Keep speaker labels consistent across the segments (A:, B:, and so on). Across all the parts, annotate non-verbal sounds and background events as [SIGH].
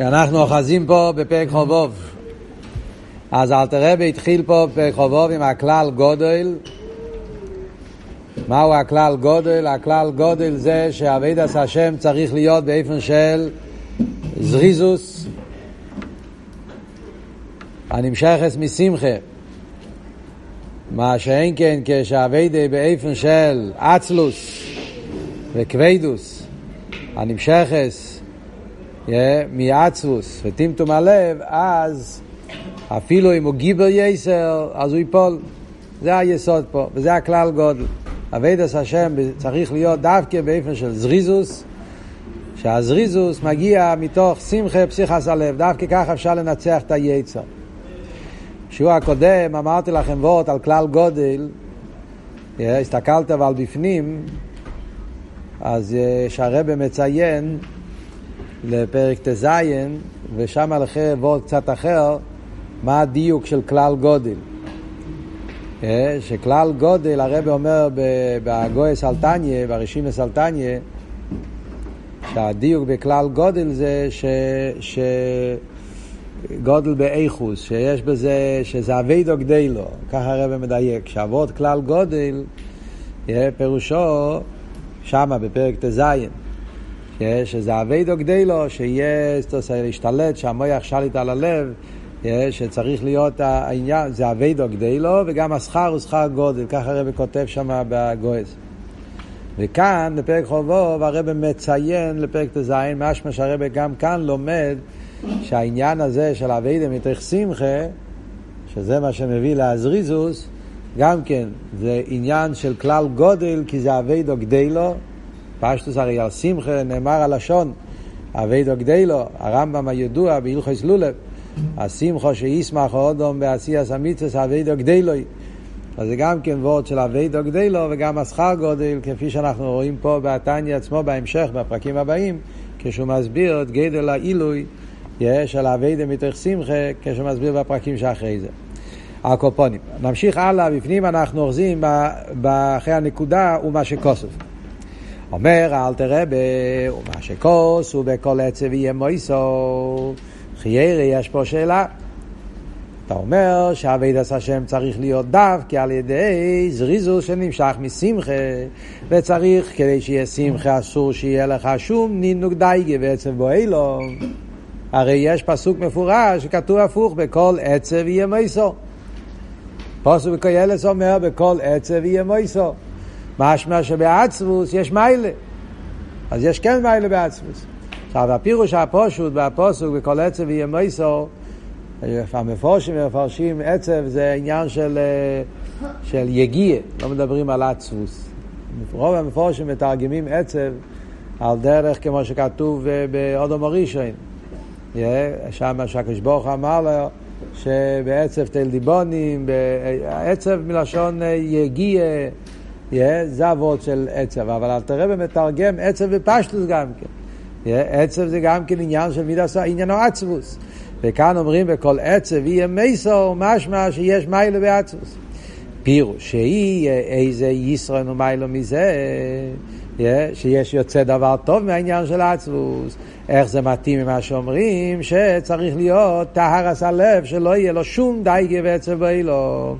A: אנחנו אוחזים פה בפרק חובוב. אז אלתר רבי התחיל פה בפרק חובוב עם הכלל גודל. מהו הכלל גודל? הכלל גודל זה שאבידס השם צריך להיות באופן של זריזוס הנמשכת משמחה. מה שאין כן כשאבידי באופן של אצלוס וכבדוס הנמשכת מעצבוס וטמטום הלב, אז אפילו אם הוא גיבר יסר, אז הוא ייפול. זה היסוד פה, וזה הכלל גודל. אבידס השם צריך להיות דווקא באופן של זריזוס, שהזריזוס מגיע מתוך שמחה פסיכס הלב, דווקא ככה אפשר לנצח את היצר. בשיעור הקודם אמרתי לכם וורט על כלל גודל, הסתכלת אבל בפנים, אז שהרבא מציין לפרק ט"ז, ושם הלכה וורד קצת אחר, מה הדיוק של כלל גודל. אה, שכלל גודל, הרב אומר בגוי סלטניה, בראשים לסלטניה, שהדיוק בכלל גודל זה ש... ש... גודל באיכוס, שיש בזה, שזה אבידו גדלו, ככה הרב מדייק, שעבוד כלל גודל, יהיה פירושו שמה בפרק ט"ז. שזה אביידו גדי לו, שיהיה, להשתלט, שהמוח שליט על הלב, שצריך להיות העניין, זה אביידו גדי לו, וגם השכר הוא שכר גודל, ככה הרב כותב שם בגויס. וכאן, בפרק חובוב, הרב מציין לפרק ט"ז, משמע שהרב גם כאן לומד שהעניין הזה של אביידו מתוך שמחה, שזה מה שמביא לאזריזוס, גם כן, זה עניין של כלל גודל, כי זה אביידו גדי לו, פשטוס הרי על שמחה נאמר הלשון, אבידו גדלו, הרמב"ם הידוע בהלכוס לולב, השמחו שישמח אודום בעשייס המצווס אבידו גדלוי. אז זה גם כן וורד של אבידו גדלו וגם השכר גודל, כפי שאנחנו רואים פה בתניא עצמו בהמשך, בפרקים הבאים, כשהוא מסביר את גדל העילוי של אבידו מתוך שמחה, כשהוא מסביר בפרקים שאחרי זה. הקופונים. נמשיך הלאה, בפנים אנחנו אוחזים אחרי הנקודה ומה שכוסף. אומר אל תראה ומה שכוס ובכל עצב יהיה מויסו חיירי יש פה שאלה אתה אומר שאבידס השם צריך להיות דווקא על ידי זריזוס שנמשך משמחה וצריך כדי שיהיה שמחה אסור שיהיה לך שום נינוק דייגה ועצב בו אילו הרי יש פסוק מפורש שכתוב הפוך בכל עצב יהיה מויסו פסוק בקוילס אומר בכל עצב יהיה מויסו משמע שבעצמוס יש מיילה. אז יש כן מיילה בעצמוס. עכשיו, הפירוש הפושוט והפוסוק בכל עצב יהיה מויסו, המפורשים ומפרשים עצב זה עניין של, של יגיע, לא מדברים על עצמוס. רוב המפורשים מתרגמים עצב על דרך כמו שכתוב באודום הראשון. שם שהקדוש ברוך אמר לו שבעצב תל דיבונים, עצב מלשון יגיע זה אבות של עצב, אבל אל תראה מתרגם עצב ופשטוס גם כן. עצב זה גם כן עניין של מידע, עניינו עצבוס. וכאן אומרים בכל עצב יהיה מייסו, משמע שיש מיילו בעצבוס. פירוש, שיהיה איזה ישרן ומיילו מזה, שיש יוצא דבר טוב מהעניין של עצבוס. איך זה מתאים ממה שאומרים, שצריך להיות טהרס הלב, שלא יהיה לו שום דייגה ועצב באילום.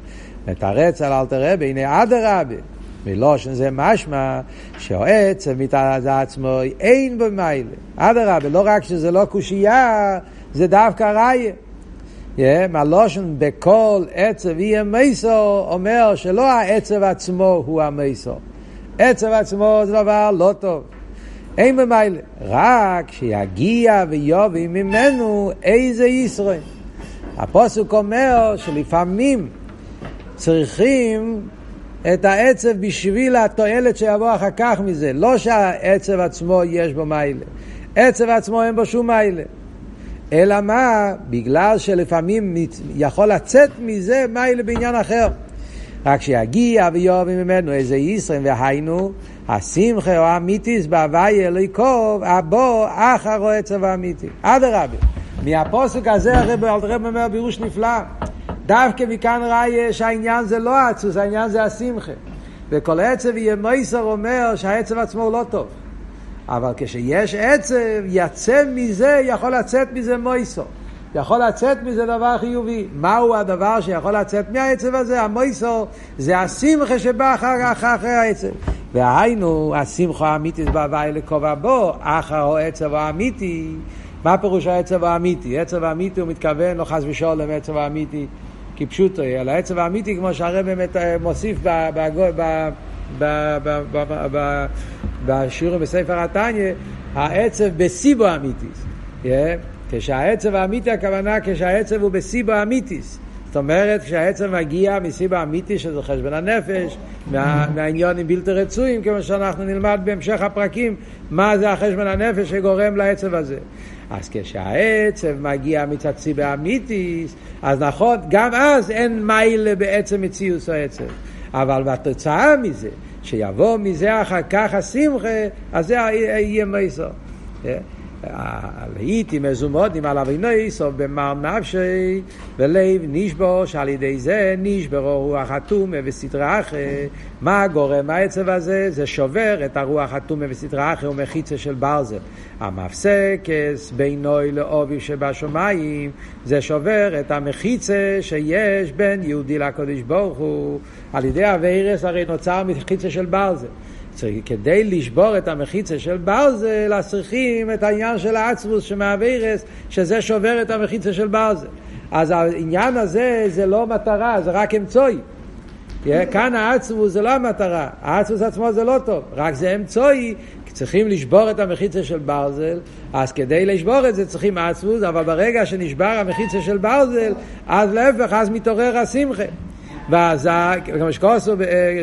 A: לתרץ על אלתר רבי, הנה אדרבה. מלושן זה משמע שהעצב מצד עצמו אין במיילה. אדרבה, לא רק שזה לא קושייה, זה דווקא ראיה. Yeah, מהלושן בכל עצב יהיה מייסו אומר שלא העצב עצמו הוא המייסו. עצב עצמו זה דבר לא טוב. אין במיילה. רק שיגיע ויובי ממנו איזה ישראל. הפוסק אומר שלפעמים צריכים את העצב בשביל התועלת שיבוא אחר כך מזה. לא שהעצב עצמו יש בו מיילה. עצב עצמו אין בו שום מיילה. אלא מה? בגלל שלפעמים יכול לצאת מזה מיילה בעניין אחר. רק שיגיע ויאהב ממנו איזה ישרם והיינו, השמחה או האמיתיס בהווי אלוהיקוב, הבו אחר העצב האמיתי. אדרבה. מהפוסק הזה הרב אומר בירוש נפלא. דווקא מכאן ראיה שהעניין זה לא עצוס, העניין זה השמחה. וכל עצב יהיה מויסר אומר שהעצב עצמו הוא לא טוב. אבל כשיש עצב, יצא מזה, יכול לצאת מזה מויסו. יכול לצאת מזה דבר חיובי. מהו הדבר שיכול לצאת מהעצב הזה? המויסו זה השמחה שבא אחר, אחר, אחרי העצב. והיינו, השמחה האמיתית בהוואי לקובע בו, אחר העצב האמיתי. מה פירוש העצב האמיתי? עצב האמיתי הוא מתכוון, לא חס ושלום, עצב האמיתי כפשוטו, על העצב האמיתי, כמו שהרב באמת אה, מוסיף בשיעורים בספר התניא, העצב בסיבו אמיתיס. כשהעצב האמיתי הכוונה כשהעצב הוא בסיבו אמיתיס. זאת אומרת, כשהעצב מגיע מסיבה אמיתית, שזה חשבון הנפש, מה, מהעניונים בלתי רצויים, כמו שאנחנו נלמד בהמשך הפרקים, מה זה החשבון הנפש שגורם לעצב הזה. אז כשהעצב מגיע מצד סיבה אמיתיס, אז נכון, גם אז אין מיילה בעצם מציאוס העצב. אבל בתוצאה מזה, שיבוא מזה אחר כך השמחה, אז זה יהיה מייסר. הייתי מזומודים על אבינו סוף במר נפשי ולב נשבור שעל ידי זה נשברו רוח התומה וסטרה אחרי מה גורם העצב הזה? זה שובר את הרוח התומה וסטרה אחרי ומחיצה של ברזל. המפסקס בינוי לאובי שבשמיים זה שובר את המחיצה שיש בין יהודי לקודש ברוך הוא. על ידי הווירס הרי נוצר מחיצה של ברזל כדי לשבור את המחיצה של ברזל, אז צריכים את העניין של העצמוס שמהווירס, שזה שובר את המחיצה של ברזל. אז העניין הזה זה לא מטרה, זה רק אמצעי. כאן העצמוס זה לא המטרה, העצמוס עצמו זה לא טוב, רק זה אמצעי, צריכים לשבור את המחיצה של ברזל, אז כדי לשבור את זה צריכים עצמוס, אבל ברגע שנשבר המחיצה של ברזל, אז להפך, אז מתעורר השמחה. ואז, כמו שכוסו,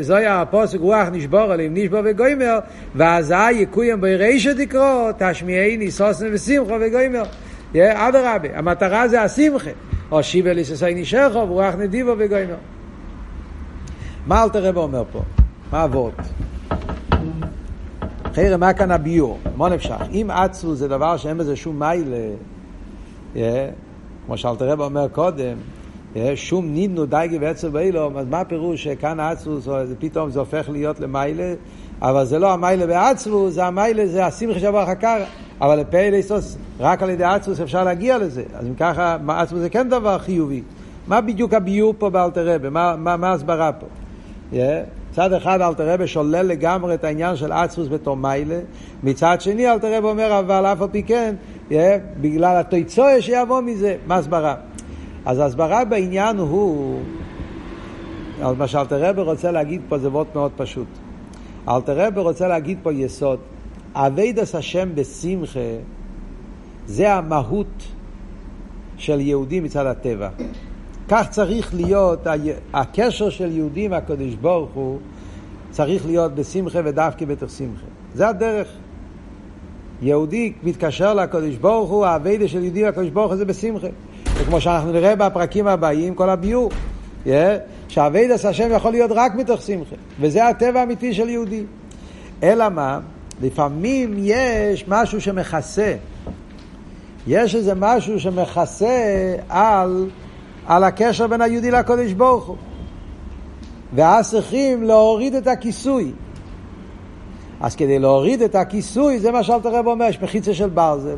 A: זוהי הפוסק רוח נשבור עליהם, נשבור וגוימר, ואז יקוים ברישא דקרו, תשמיעי ניסוסן ושמחו וגוימר. אדרבה, המטרה זה השמחה. או שיבה ליססי נשכו, ורוח נדיבו וגוימר. מה אלתר רב אומר פה? מה אבות? חיירה, מה כאן הביור? מה נפשך? אם עצו זה דבר שאין בזה שום מיילה, כמו שאלתר רב אומר קודם, שום נידנו דייגי ועצב באילום, אז מה הפירוש שכאן האצבוס, פתאום זה הופך להיות למיילה, אבל זה לא המיילה בעצבוס, זה המיילה, זה השמחה אחר כך, אבל לפעיל איסוס, רק על ידי עצבוס אפשר להגיע לזה. אז אם ככה, עצבוס זה כן דבר חיובי. מה בדיוק הביור פה באלתר רבה? מה, מה, ההסברה פה? Yeah. מצד אחד אלתר רבה שולל לגמרי את העניין של עצבוס בתור מיילה, מצד שני אלתר רבה אומר, אבל אף על פי כן, yeah, בגלל התויצויה שיבוא מזה, מה הסברה? אז ההסברה בעניין הוא, מה שאלתר רבי רוצה להגיד פה זה מאוד מאוד פשוט. אלתר רבי רוצה להגיד פה יסוד, אבידס השם בשמחה זה המהות של יהודי מצד הטבע. כך צריך להיות, הקשר של יהודי עם הקדוש ברוך הוא צריך להיות בשמחה ודווקא בתוך שמחה. זה הדרך. יהודי מתקשר לקדוש ברוך הוא, האביידה של יהודי לקדוש ברוך הוא זה בשמחה. וכמו שאנחנו נראה בפרקים הבאים, כל הביור, yeah, שהאביידס השם יכול להיות רק מתוך שמחה, וזה הטבע האמיתי של יהודי. אלא מה? לפעמים יש משהו שמכסה. יש איזה משהו שמכסה על, על הקשר בין היהודי לקודש ברוך הוא. ואז צריכים להוריד את הכיסוי. אז כדי להוריד את הכיסוי, זה מה שאלת הרב אומר, יש מחיצה של ברזל.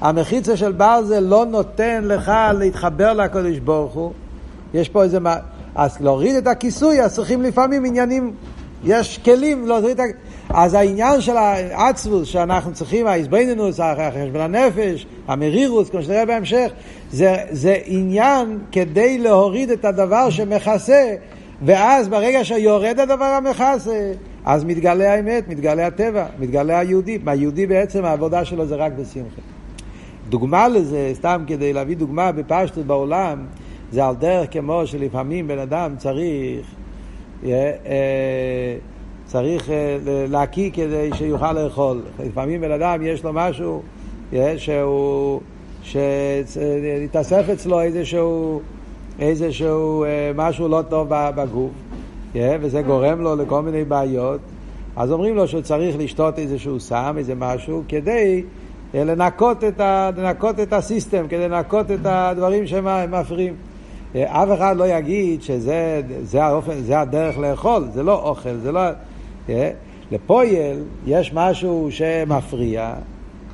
A: המחיצה של ברזל לא נותן לך להתחבר לקדוש ברוך הוא. יש פה איזה... אז להוריד את הכיסוי, אז צריכים לפעמים עניינים, יש כלים להוריד את הכיסוי. אז העניין של העצבוס שאנחנו צריכים, האיזבנינוס, החשבון הנפש, המרירוס, כמו שנראה בהמשך, זה, זה עניין כדי להוריד את הדבר שמכסה, ואז ברגע שיורד הדבר המכסה, אז מתגלה האמת, מתגלה הטבע, מתגלה היהודי. היהודי בעצם העבודה שלו זה רק בשמחה. דוגמה לזה, סתם כדי להביא דוגמה בפשטות בעולם, זה על דרך כמו שלפעמים בן אדם צריך, אה, אה, צריך אה, להקיא כדי שיוכל לאכול. לפעמים בן אדם יש לו משהו שהוא, שהתאסף אצלו איזשהו, איזשהו משהו לא טוב בגוף, וזה גורם לו לכל מיני בעיות. אז אומרים לו שהוא צריך לשתות איזשהו סם, איזה משהו, כדי לנקות את, ה, לנקות את הסיסטם, כדי לנקות את הדברים שמפריעים. אף אחד לא יגיד שזה זה האופן, זה הדרך לאכול, זה לא אוכל, זה לא... לפועל יש משהו שמפריע,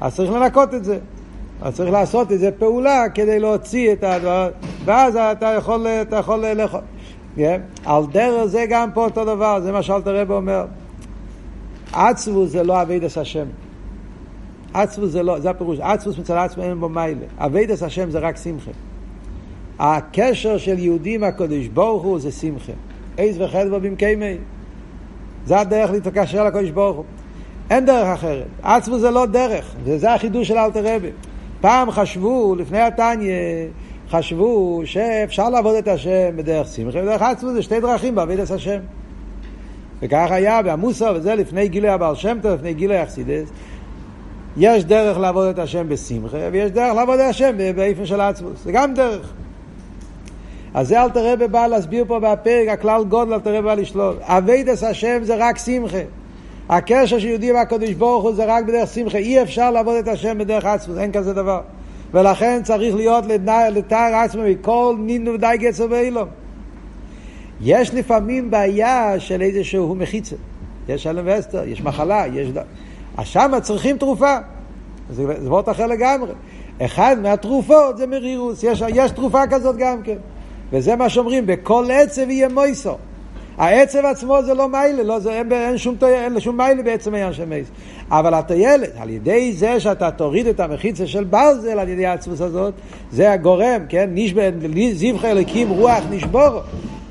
A: אז צריך לנקות את זה. אז צריך לעשות איזה פעולה כדי להוציא את הדבר, ואז אתה יכול, אתה יכול לאכול. Yeah. על דרך זה גם פה אותו דבר, זה מה שאלתר רב אומר. עצבו זה לא אבידס השם. עצבו זה לא, זה הפירוש, עצבוס מצד עצמו אין בו מיילה. אבידס השם זה רק שמחה. הקשר של יהודים הקודש ברוך הוא זה שמחה. עז וחדווה במקיימי. זה הדרך להתקשר לקודש ברוך הוא. אין דרך אחרת. עצמו זה לא דרך, וזה החידוש של אלתר רבי. פעם חשבו, לפני התניא, חשבו שאפשר לעבוד את השם בדרך שמחה, ודרך עצמו זה שתי דרכים בעבוד את השם. וכך היה בעמוסו, וזה לפני גילוי הבעל שם טוב, לפני גילוי אכסידס. יש דרך לעבוד את השם בשמחה, ויש דרך לעבוד את השם באיפן של עצמוס. זה גם דרך. אז זה אלתר רבי בא להסביר פה בפרק, הכלל גודל אלתר רבי בא לשלול. אביידס השם זה רק שמחה. הקשר של יהודי והקדוש ברוך הוא זה רק בדרך שמחה. אי אפשר לעבוד את השם בדרך עצמוס, אין כזה דבר. ולכן צריך להיות לתאר עצמו מכל נינו ודי גצר ואילום. יש לפעמים בעיה של איזשהו מחיצה. יש אלם ואסתר, יש מחלה, יש... אז שם צריכים תרופה. זה וורט אחר לגמרי. אחד מהתרופות זה מרירוס, יש, יש תרופה כזאת גם כן. וזה מה שאומרים, בכל עצב יהיה מויסו. העצב עצמו זה לא מעלה, לא, זה, אין, אין, שום, אין שום מעלה בעצם העניין של מייס. אבל התועלת, על ידי זה שאתה תוריד את המחיצה של ברזל על ידי העצבוס הזאת, זה הגורם, כן? זבחי אלוקים רוח נשברה,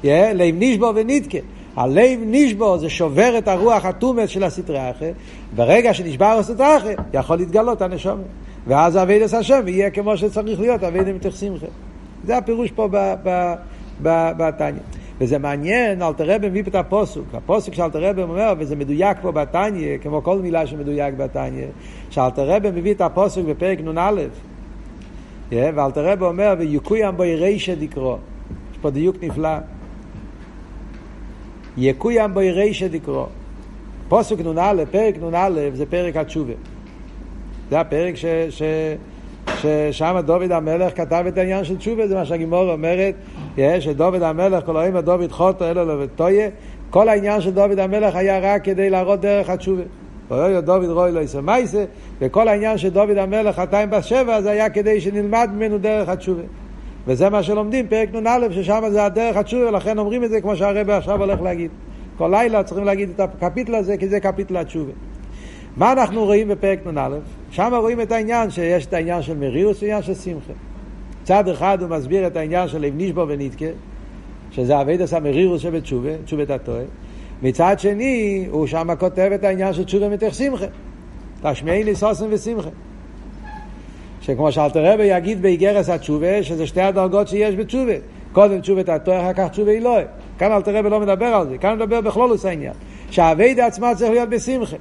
A: yeah, לב נשבר ונדכה. הלב נשבר זה שובר את הרוח הטומאת של הסטרא אחרא, ברגע שנשבר הסטרא אחרא, יכול להתגלות הנשמה. ואז עבודת השם יהיה כמו שצריך להיות, עבודת מתוך שמחה. זה הפירוש פה בתניא. וזה מעניין, אלתר רבי מביא את הפוסוק. הפוסוק שאלתר רבי אומר, וזה מדויק פה בתניא, כמו כל מילה שמדויק בתניא, שאלתר רבי מביא את הפוסוק בפרק נ"א, ואלתר רבי אומר, ויקוים בו ירישא דקרו. יש פה דיוק נפלא. יקוים בו ירישא דקרו. פוסק נ"א, פרק נ"א, זה פרק התשובה. זה הפרק ש... ש... ששם דוד המלך כתב את העניין של תשובה, זה מה שהגימור אומרת, שדוד המלך, כל היום דוד חוטו אלו לו וטויה, כל העניין של דוד המלך היה רק כדי להראות דרך התשובה. ואויו דוד רוי לא יעשה מייסה, וכל העניין של דוד המלך, חתיים בשבע, זה היה כדי שנלמד ממנו דרך התשובה. וזה מה שלומדים, פרק נ"א, ששם זה הדרך התשובה, ולכן אומרים את זה כמו שהרבא עכשיו הולך להגיד. כל לילה צריכים להגיד את הקפיטל הזה, כי זה קפיטל התשובה. מה אנחנו רואים בפרק נ"א? שם רואים את העניין שיש את העניין של מרירוס ועניין של שמחה. צד אחד הוא מסביר את העניין של נשבו ונתקה, שזה אבידס המרירוס שבתשובה, תשובת הטועה. מצד שני, הוא שם כותב את העניין של תשובה מתוך שמחה. תשמעי לי סוסם ושמחה. שכמו שאלתר רבי יגיד באיגרס התשובה, שזה שתי הדרגות שיש בתשובה. קודם תשובת הטועה, אחר כך תשובה אלוהי. כאן אלתר רבי לא מדבר על זה, כאן מדבר בכלולוס העניין. שהאבידה עצמה צריך להיות בשמחה.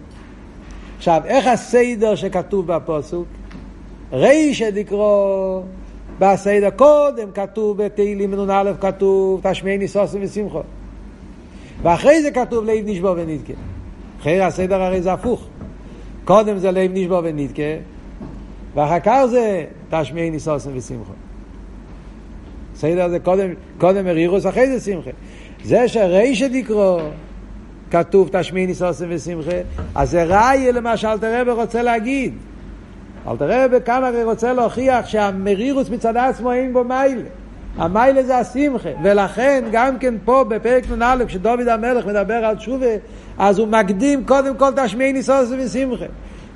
A: עכשיו, איך הסדר שכתוב בפוסוק? רישא דקרו, בסדר קודם כתוב בתהילים נ"א כתוב תשמעי ניסוסים ושמחו. ואחרי זה כתוב לב נשבו ונדכה. אחרי הסדר הרי זה הפוך. קודם זה לב נשבו ונדכה, ואחר כך זה תשמעי ניסוסים ושמחו. סדר זה קודם, קודם מרירוס, אחרי זה שמחה. זה שרישא דקרו כתוב תשמעי ניסוסים ושמחה, אז זה ראיה למה שאלתר רבי רוצה להגיד. אלתר רבי כאן הרי רוצה להוכיח שהמרירוס מצד עצמו אין בו מיילה. המיילה זה השמחה, ולכן גם כן פה בפרק נ"א כשדוד המלך מדבר על תשובה, אז הוא מקדים קודם כל תשמעי ניסוסים ושמחה.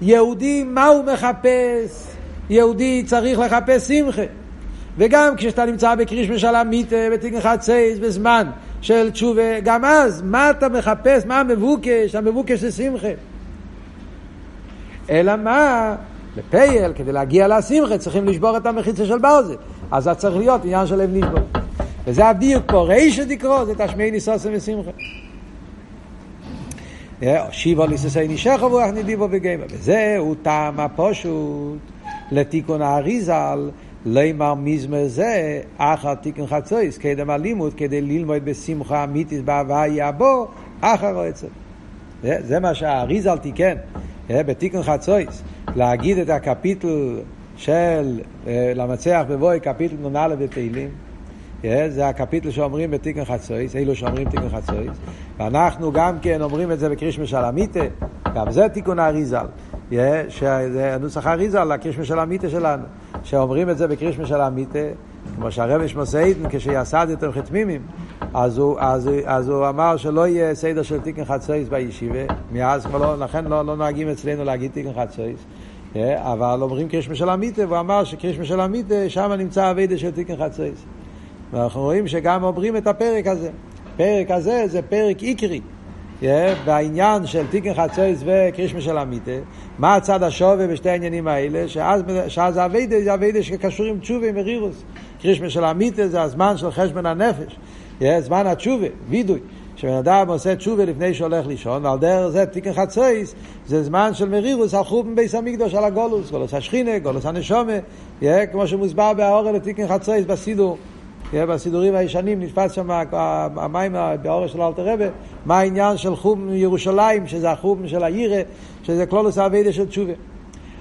A: יהודי, מה הוא מחפש? יהודי צריך לחפש שמחה. וגם כשאתה נמצא בקריש משלמית בתיקן חצייס בזמן של תשובה, גם אז, מה אתה מחפש, מה המבוקש? המבוקש זה שמחה. אלא מה? בפייל, כדי להגיע לשמחה, צריכים לשבור את המחיצה של ברזל. אז זה צריך להיות עניין של לב נשבור. וזה הדיוק פה, רישא דקרו, זה תשמעי ניסוסם ושמחה. שיבו ליססי נשך רוח נדיבו וגיימה. וזהו טעם הפושוט לתיקון האריזל. לימר מזמר זה, אחר תיקון חצויס, קדם הלימוד, כדי ללמוד בשמחה אמיתית בהוויה בו, אחר עצם. זה מה שהאריזל תיקן בתיקון חצויס, להגיד את הקפיטל של למצח בבואי, קפיטל נ"א בתהילים, זה הקפיטל שאומרים בתיקן חצויס, אלו שאומרים תיקן חצויס, ואנחנו גם כן אומרים את זה בקרישמה של המיטה, גם זה תיקון האריזל, שזה נוסח האריזל, הקרישמה של המיטה שלנו, שאומרים את זה בקרישמה של המיטה, כמו שהרב שמוסיידן, כשיסד יותר חתמימים, אז אז, אז הוא אמר שלא יהיה סדר של תיקן חצויס בישיבה, מאז כבר לא, לכן לא, לא נוהגים אצלנו להגיד תיקן חצויס. אבל אומרים קרישמה של המיטה, והוא אמר שקרישמה של המיטה, שם נמצא אביידה של תיקן חצויס. ואנחנו רואים שגם אומרים את הפרק הזה. הפרק הזה זה פרק עיקרי. Yeah, בעניין של תיקן חצויס וקרישמה של המיטה, מה הצד השווה בשתי העניינים האלה, שאז, שאז אביידה זה אביידה שקשור עם תשובה, עם מרירוס. קרישמה של המיטה זה הזמן של חשבון הנפש, yeah, זמן התשובה, וידוי. כשבן אדם עושה תשובה לפני שהולך לישון, ועל דרך זה תיקן חצויס, זה זמן של מרירוס על חורבן ביס המקדוש על הגולוס, גולוס השכינה, גולוס הנשומה, yeah, כמו שמוסבר באורל לתיקן חצויס בסידור. בסידורים הישנים נתפס שם המים באורש של אלתר רבה, מה העניין של חום ירושלים, שזה החום של העירה, שזה כלולוס האביידה של תשובה.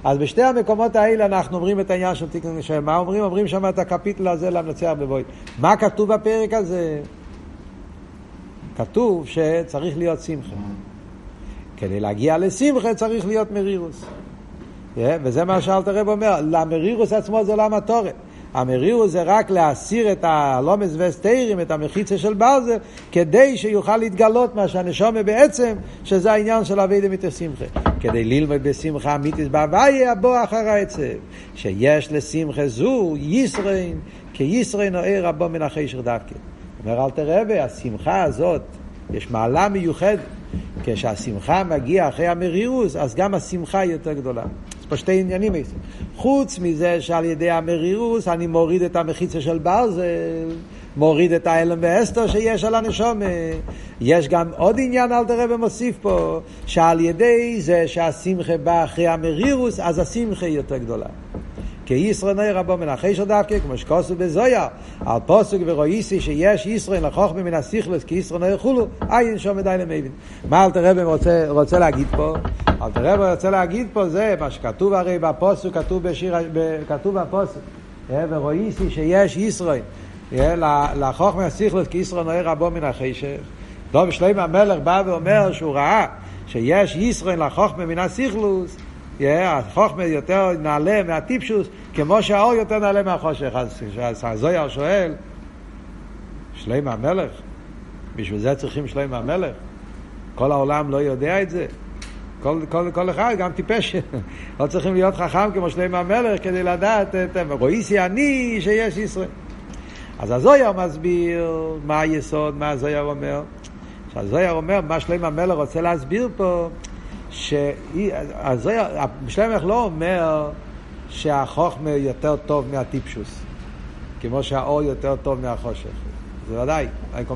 A: אז בשתי המקומות האלה אנחנו אומרים את העניין של תיקון נשאר. מה אומרים? אומרים שם את הקפיטל הזה למנצח בבוית. מה כתוב בפרק הזה? כתוב שצריך להיות שמחה. כדי להגיע לשמחה צריך להיות מרירוס. וזה מה שאלתר רב אומר, למרירוס עצמו זה עולם התורן. המרירו זה רק להסיר את הלומס וסטיירים, את המחיצה של ברזל, כדי שיוכל להתגלות מה שהנשומה בעצם, שזה העניין של אבי דמיתר שמחה. כדי ללמוד בשמחה אמיתיס בהוויה, בוא אחר העצב. שיש לשמחה זו ישרין, כי ישרין נוער רבו מן החשר דווקא. אומר אל תראה, השמחה הזאת, יש מעלה מיוחדת. כשהשמחה מגיעה אחרי המרירוס, אז גם השמחה היא יותר גדולה. פה שתי עניינים. חוץ מזה שעל ידי המרירוס אני מוריד את המחיצה של ברזל, מוריד את האלם ואסתר שיש על הנשום. יש גם עוד עניין, אל תראה ומוסיף פה, שעל ידי זה שהשמחה בא אחרי המרירוס, אז השמחה היא יותר גדולה. כי ישראל נער רבו מן החשר דווקא, כמו שכוסו בזויה, על פוסק ורואיסי שיש ישראל לחוך מן הסיכלוס, כי ישראל נער חולו, עין שום מדי למבין. מה אלתר רבי רוצה, רוצה להגיד פה? אלתר רבי רוצה להגיד פה זה מה שכתוב הרי בפוסק, כתוב בשיר, כתוב בפוסק, ורואיסי שיש ישראל, לחוך מן הסיכלוס, כי ישראל נער רבו מן החשר. דוב שלמה המלך בא ואומר שהוא ראה שיש ישראל לחוך מן הסיכלוס, החוכמה יותר נעלה מהטיפשוס, כמו שהאור יותר נעלה מהחושך. אז הזויר שואל, שלמה המלך, בשביל זה צריכים שלמה המלך? כל העולם לא יודע את זה? כל, כל, כל אחד, גם טיפש, [LAUGHS] לא צריכים להיות חכם כמו שלמה המלך כדי לדעת, את, רואיסי אני שיש ישראל. אז הזויר מסביר מה היסוד, מה הזויר אומר. הזויר אומר, מה שלמה המלך רוצה להסביר פה, שלמה לא אומר שהחוכמה יותר טוב מהטיפשוס, כמו שהאור יותר טוב מהחושך. זה ודאי,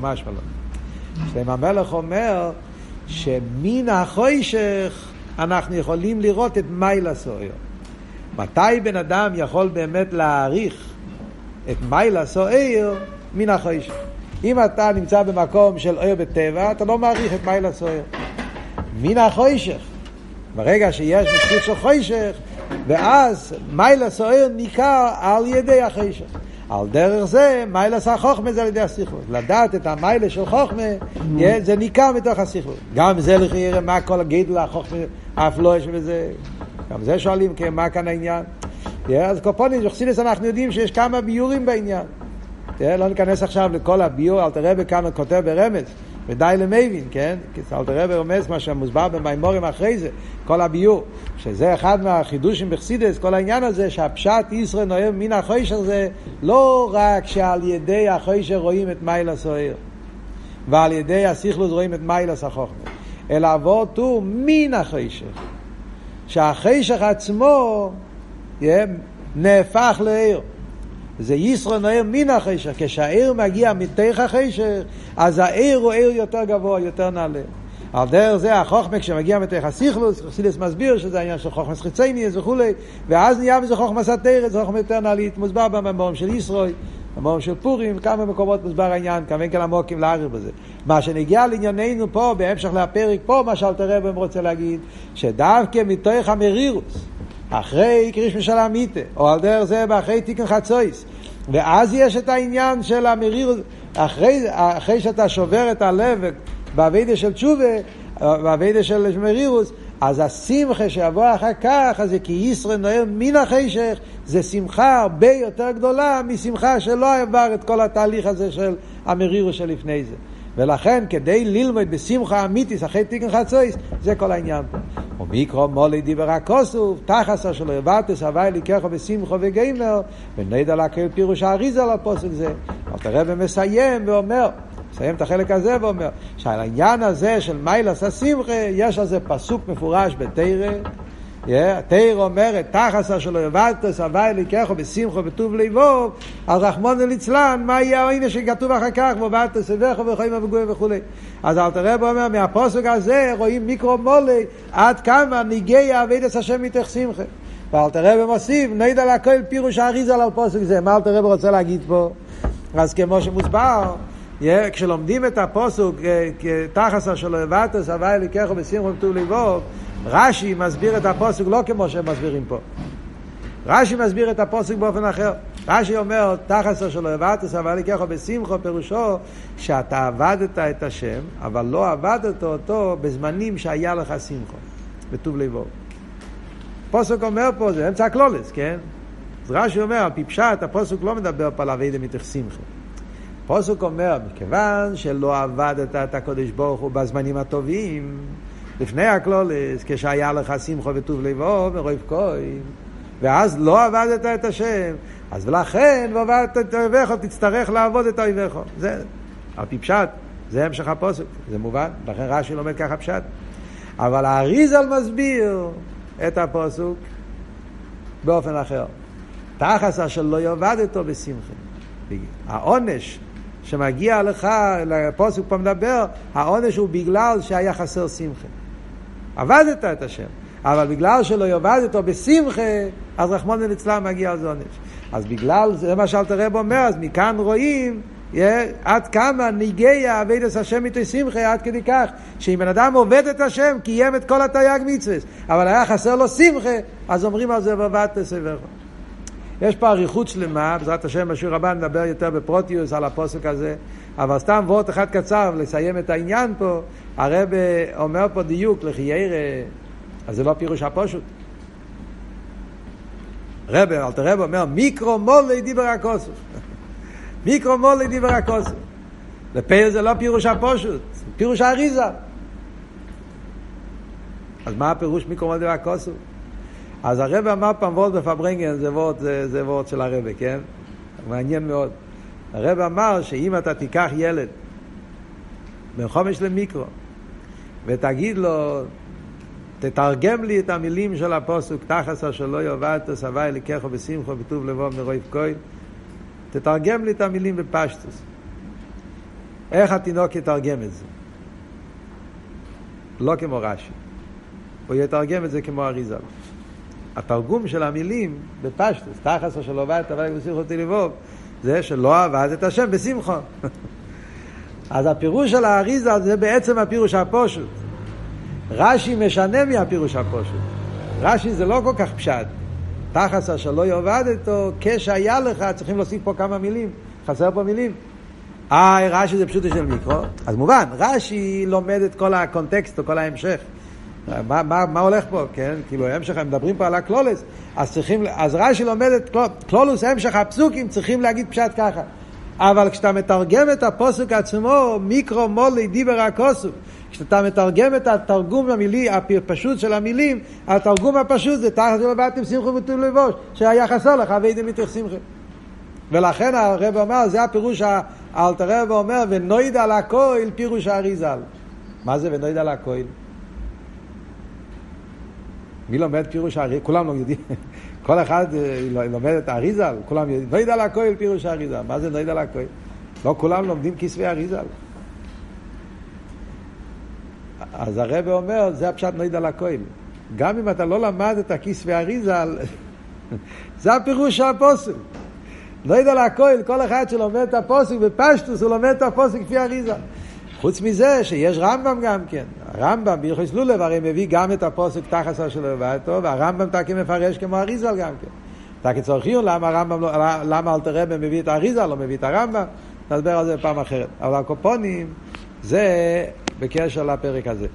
A: משמע לו. שלמה המלך אומר שמן החושך אנחנו יכולים לראות את מיילה סויר. מתי בן אדם יכול באמת להעריך את מיילה סויר מן החושך? אם אתה נמצא במקום של אויר בטבע, אתה לא מעריך את מיילה סויר. מן החוישך. ברגע שיש מציאות של חוישך, ואז מיילס סוער ניכר על ידי החוישך. על דרך זה, מיילס החוכמה זה על ידי הסיכלות. לדעת את המיילס של חוכמה, זה ניכר מתוך הסיכלות. גם זה לכי מה כל הגדל החוכמה, אף לא יש בזה. גם זה שואלים, כן, מה כאן העניין? אז קופונים, בחסידס אנחנו יודעים שיש כמה ביורים בעניין. לא ניכנס עכשיו לכל הביור, אל תראה בכאן כותב ברמז. ודי למבין, כן? כי אלתר רבי רומז מה שמוסבר במימורים אחרי זה, כל הביור, שזה אחד מהחידושים בחסידס, כל העניין הזה שהפשט ישראל נוהב מן החוישר זה לא רק שעל ידי החוישר רואים את מיילס אוהר, ועל ידי הסיכלוס רואים את מיילס החוכמה, אלא אבות הוא מן החוישר. שהחוישר עצמו yeah, נהפך לעיר. זה ישרו נוער מן החשך. כשהעיר מגיע מתוך החשך, אז העיר הוא עיר יותר גבוה, יותר נעלה. על דרך זה החוכמה כשמגיע מתוך הסיכלוס, חסידס מסביר שזה העניין של חוכמס חיצייניאס וכולי, ואז נהיה מזה חוכמס התרס, זה חוכמה יותר נעלית, מוסבר במאמרים של ישרוי, במאמרים של פורים, כמה מקומות מוסבר העניין, כמה כן עמוקים להעריך בזה. מה שנגיע לענייננו פה, בהמשך לפרק פה, מה שאלתר רב רוצה להגיד, שדווקא מתוך המרירוס, אחרי קריש משל המיתה, או על דרך זה ואחרי תיקן חצויס, ואז יש את העניין של המריר, אחרי, אחרי שאתה שובר את הלב באביידה של תשובה, באביידה של מרירוס, אז השמחה שיבוא אחר כך, אז זה כי ישראל נוער מן החשך, זה שמחה הרבה יותר גדולה משמחה שלא עבר את כל התהליך הזה של המרירוס שלפני זה. ולכן כדי ללמוד בשמחה אמיתיס אחרי תיקן חצויס, זה כל העניין פה. ומיקרו מולי דיבר הכוסוף, תחסה שלו יבטס, הווי ליקחו בשמחו וגיימר, ונדע להקל פירוש האריזה לפוסק זה. אבל תראה ומסיים ואומר, מסיים את החלק הזה ואומר, שעל העניין הזה של מיילס השמחה, יש על זה פסוק מפורש בתרא. תיר אומרת, תחסה שלו יבטס, הווי ליקחו בשמחו וטוב ליבו, אז רחמון ליצלן, מה יהיה העניין שכתוב אחר כך, ובטס ובכו וחיים וגויים וכולי. אז אל תראה בו אומר, מהפוסק הזה רואים מיקרו מולי, עד כמה ניגי אבידס השם מתך שמחה. ואל תראה במוסיף, נדע לכל פירוש האריזה על פוסק זה. מה אל תראה רוצה להגיד פה? אז כמו שמוסבר, כשלומדים את הפוסוק, תחסה שלו יבטס, הווי ליקחו בשמחו וטוב ליבו, רש"י מסביר את הפוסק לא כמו שהם מסבירים פה. רש"י מסביר את הפוסק באופן אחר. רש"י אומר, תחסו שלו עבדתס, אבל יקחו בשמחו, פירושו שאתה עבדת את השם, אבל לא עבדת אותו בזמנים שהיה לך שמחו, בטוב לבו. הפוסק אומר פה, זה אמצע הקלולס, כן? אז רש"י אומר, על פי פשט, הפוסק לא מדבר פה על אבידה מתך שמחו. הפוסק אומר, מכיוון שלא עבדת את הקודש ברוך הוא בזמנים הטובים, לפני הקלולס, כשהיה לך שמחו וטוב לבו ורוב כהן, ואז לא עבדת את השם, אז ולכן ועבדת את אויביך, תצטרך לעבוד את אויביך. זה, על פי פשט, זה המשך הפוסק, זה מובן, לכן רש"י לומד ככה פשט. אבל האריזל מסביר את הפוסק באופן אחר. תחס אשר לא יאבד אותו בשמחה. העונש שמגיע לך, לפוסק פה מדבר, העונש הוא בגלל שהיה חסר שמחה. עבדת את השם. אבל בגלל שלא יאבד אותו בשמחה, אז רחמון ליצלן מגיע זה עונש. אז בגלל, זה מה שאלתר רב אומר, אז מכאן רואים yeah, עד כמה ניגיה אבידס השם איתו שמחה, עד כדי כך, שאם בן אדם עובד את השם, קיים את כל התרי"ג מצווה, אבל היה חסר לו שמחה, אז אומרים על זה ועבד תסבך. יש פה אריכות שלמה, בעזרת השם בשיעור הבא נדבר יותר בפרוטיוס על הפוסק הזה, אבל סתם וורט אחד קצר לסיים את העניין פה, הרב אומר פה דיוק לחיירה, אז זה לא פירוש הפושוט. רב, אלתר רב אומר, מיקרו מולי דיבר הכוסף. [LAUGHS] מיקרו מולי דיבר הכוסף. לפייר זה לא פירוש הפושוט, פירוש האריזה. אז מה הפירוש מיקרו מולי דיבר הכוסף? אז הרב אמר פעם וורט בפברנגן, זה וורט, זה, זה וורט של הרב, כן? מעניין מאוד. הרב אמר שאם אתה תיקח ילד בין חומש למיקרו ותגיד לו, תתרגם לי את המילים של הפוסוק, תחס אשר לא יאבדת סבי לקחו בשמחו בטוב לבוא מרויב כהן, תתרגם לי את המילים בפשטוס. איך התינוק יתרגם את זה? לא כמו רש"י. הוא יתרגם את זה כמו אריזה. התרגום של המילים בפשטוס, תחס אשר לא עבדת סבי בשמחו לבוא, זה שלא עבד את השם בשמחו. [LAUGHS] אז הפירוש של האריזה זה בעצם הפירוש הפושוט. רש"י משנה מהפירוש הפושוט. רש"י זה לא כל כך פשט. תחס אשר לא יאבד אותו, כשהיה לך, צריכים להוסיף פה כמה מילים. חסר פה מילים. אה, רש"י זה פשוט של מיקרו. אז מובן, רש"י לומד את כל הקונטקסט או כל ההמשך. מה, מה, מה הולך פה, כן? כאילו, המשך, הם מדברים פה על הקלולס, אז צריכים, אז רש"י לומד את קלולוס, המשך הפסוקים, צריכים להגיד פשט ככה. אבל כשאתה מתרגם את הפוסק עצמו, מיקרו מולי דיבר הכוסוף, כשאתה מתרגם את התרגום המילי, הפשוט של המילים, התרגום הפשוט זה תחת ולבטים שמחו וטוב לבוש, שהיה חסר לך ואיתם מתך שמחו. ולכן הרב אומר, זה הפירוש, האלתר רב אומר, ונויד על הכויל פירוש האריזל. מה זה ונויד על הכויל? מי לומד פירוש האריזל? כולם לא יודעים. [LAUGHS] כל אחד אה, לומד את האריזל, כולם יודעים. נויד על הכויל פירוש האריזל. מה זה נויד על הכויל? לא כולם לומדים כספי אריזל. אז הרב אומר, זה הפשט נויד על הכויל. גם אם אתה לא למד את הכיס והאריזל, [LAUGHS] זה הפירוש של הפוסק. נויד על הכויל, כל אחד שלומד את הפוסק בפשטוס, הוא לומד את הפוסק כפי אריזה. חוץ מזה שיש רמב"ם גם כן. הרמב"ם ביחס לולב הרי מביא גם את הפוסק תחסה שלו ובאתו, והרמב"ם תקי מפרש כמו אריזל גם כן. רק צורך עיון, למה הרמב"ם, לא, למה אלתר רבי מביא את האריזה, לא מביא את הרמב"ם, נסבר על זה פעם אחרת. אבל הקופונים זה בקשר לפרק הזה.